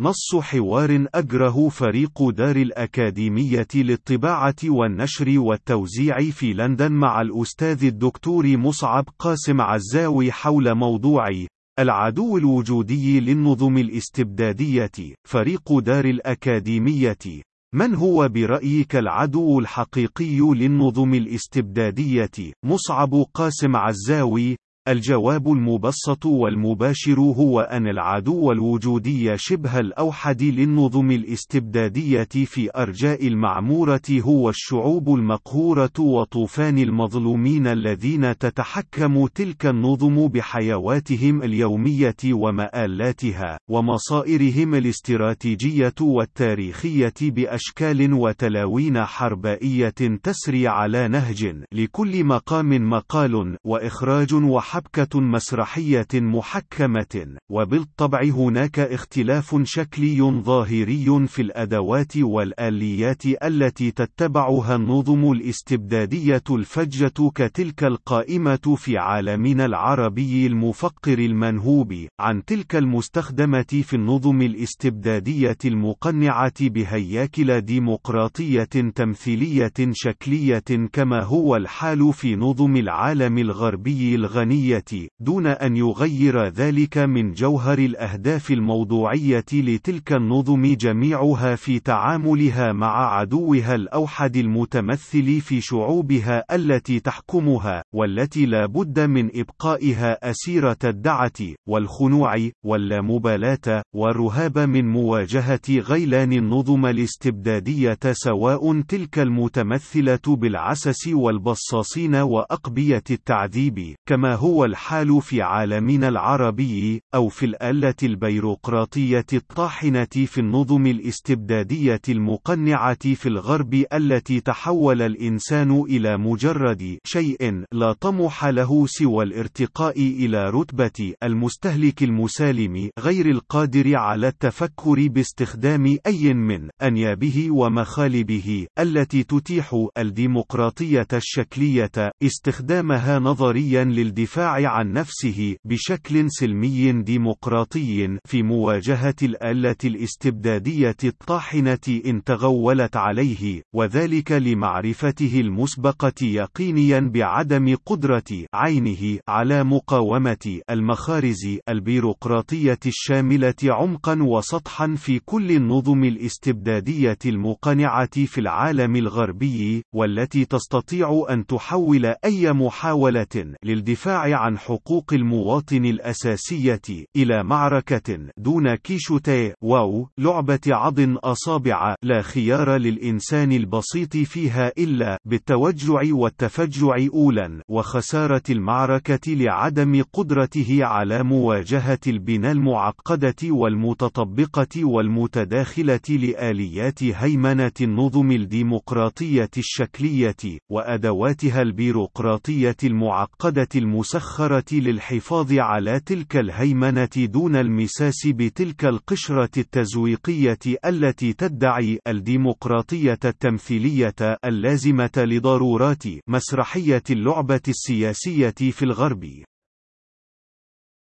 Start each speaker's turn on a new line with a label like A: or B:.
A: نص حوار أجره فريق دار الأكاديمية للطباعة والنشر والتوزيع في لندن مع الأستاذ الدكتور مصعب قاسم عزاوي حول موضوع العدو الوجودي للنظم الاستبدادية فريق دار الأكاديمية. من هو برأيك العدو الحقيقي للنظم الاستبدادية؟ مصعب قاسم عزاوي الجواب المبسط والمباشر هو أن العدو الوجودي شبه الأوحد للنظم الاستبدادية في أرجاء المعمورة هو الشعوب المقهورة وطوفان المظلومين الذين تتحكم تلك النظم بحيواتهم اليومية ومآلاتها، ومصائرهم الاستراتيجية والتاريخية بأشكال وتلاوين حربائية تسري على نهج لكل مقام مقال وإخراج وحرب حبكة مسرحية محكمة، وبالطبع هناك اختلاف شكلي ظاهري في الأدوات والآليات التي تتبعها النظم الاستبدادية الفجة كتلك القائمة في عالمنا العربي المفقر المنهوب، عن تلك المستخدمة في النظم الاستبدادية المقنعة بهياكل ديمقراطية تمثيلية شكلية كما هو الحال في نظم العالم الغربي الغني. العلمية، دون أن يغير ذلك من جوهر الأهداف الموضوعية لتلك النظم جميعها في تعاملها مع عدوها الأوحد المتمثل في شعوبها التي تحكمها، والتي لا بد من إبقائها أسيرة الدعة، والخنوع، واللامبالاة، والرهاب من مواجهة غيلان النظم الاستبدادية سواء تلك المتمثلة بالعسس والبصاصين وأقبية التعذيب، كما هو هو الحال في عالمنا العربي، أو في الآلة البيروقراطية الطاحنة في النظم الاستبدادية المقنعة في الغرب التي تحول الإنسان إلى مجرد شيء لا طمح له سوى الارتقاء إلى رتبة المستهلك المسالم غير القادر على التفكر باستخدام أي من أنيابه ومخالبه التي تتيح الديمقراطية الشكلية استخدامها نظريا للدفاع الدفاع عن نفسه بشكل سلمي ديمقراطي في مواجهة الآلة الاستبدادية الطاحنة إن تغولت عليه، وذلك لمعرفته المسبقة يقينيا بعدم قدرة عينه على مقاومة المخارز البيروقراطية الشاملة عمقا وسطحا في كل النظم الاستبدادية المقنعة في العالم الغربي، والتي تستطيع أن تحول أي محاولة للدفاع عن حقوق المواطن الأساسية إلى معركة دون كيشوتي واو لعبة عض أصابع لا خيار للإنسان البسيط فيها إلا بالتوجع والتفجع أولا وخسارة المعركة لعدم قدرته على مواجهة البناء المعقدة والمتطبقة والمتداخلة لآليات هيمنة النظم الديمقراطية الشكلية وأدواتها البيروقراطية المعقدة المسخرة المسخرة للحفاظ على تلك الهيمنة دون المساس بتلك القشرة التزويقية التي تدعي الديمقراطية التمثيلية اللازمة لضرورات مسرحية اللعبة السياسية في الغرب.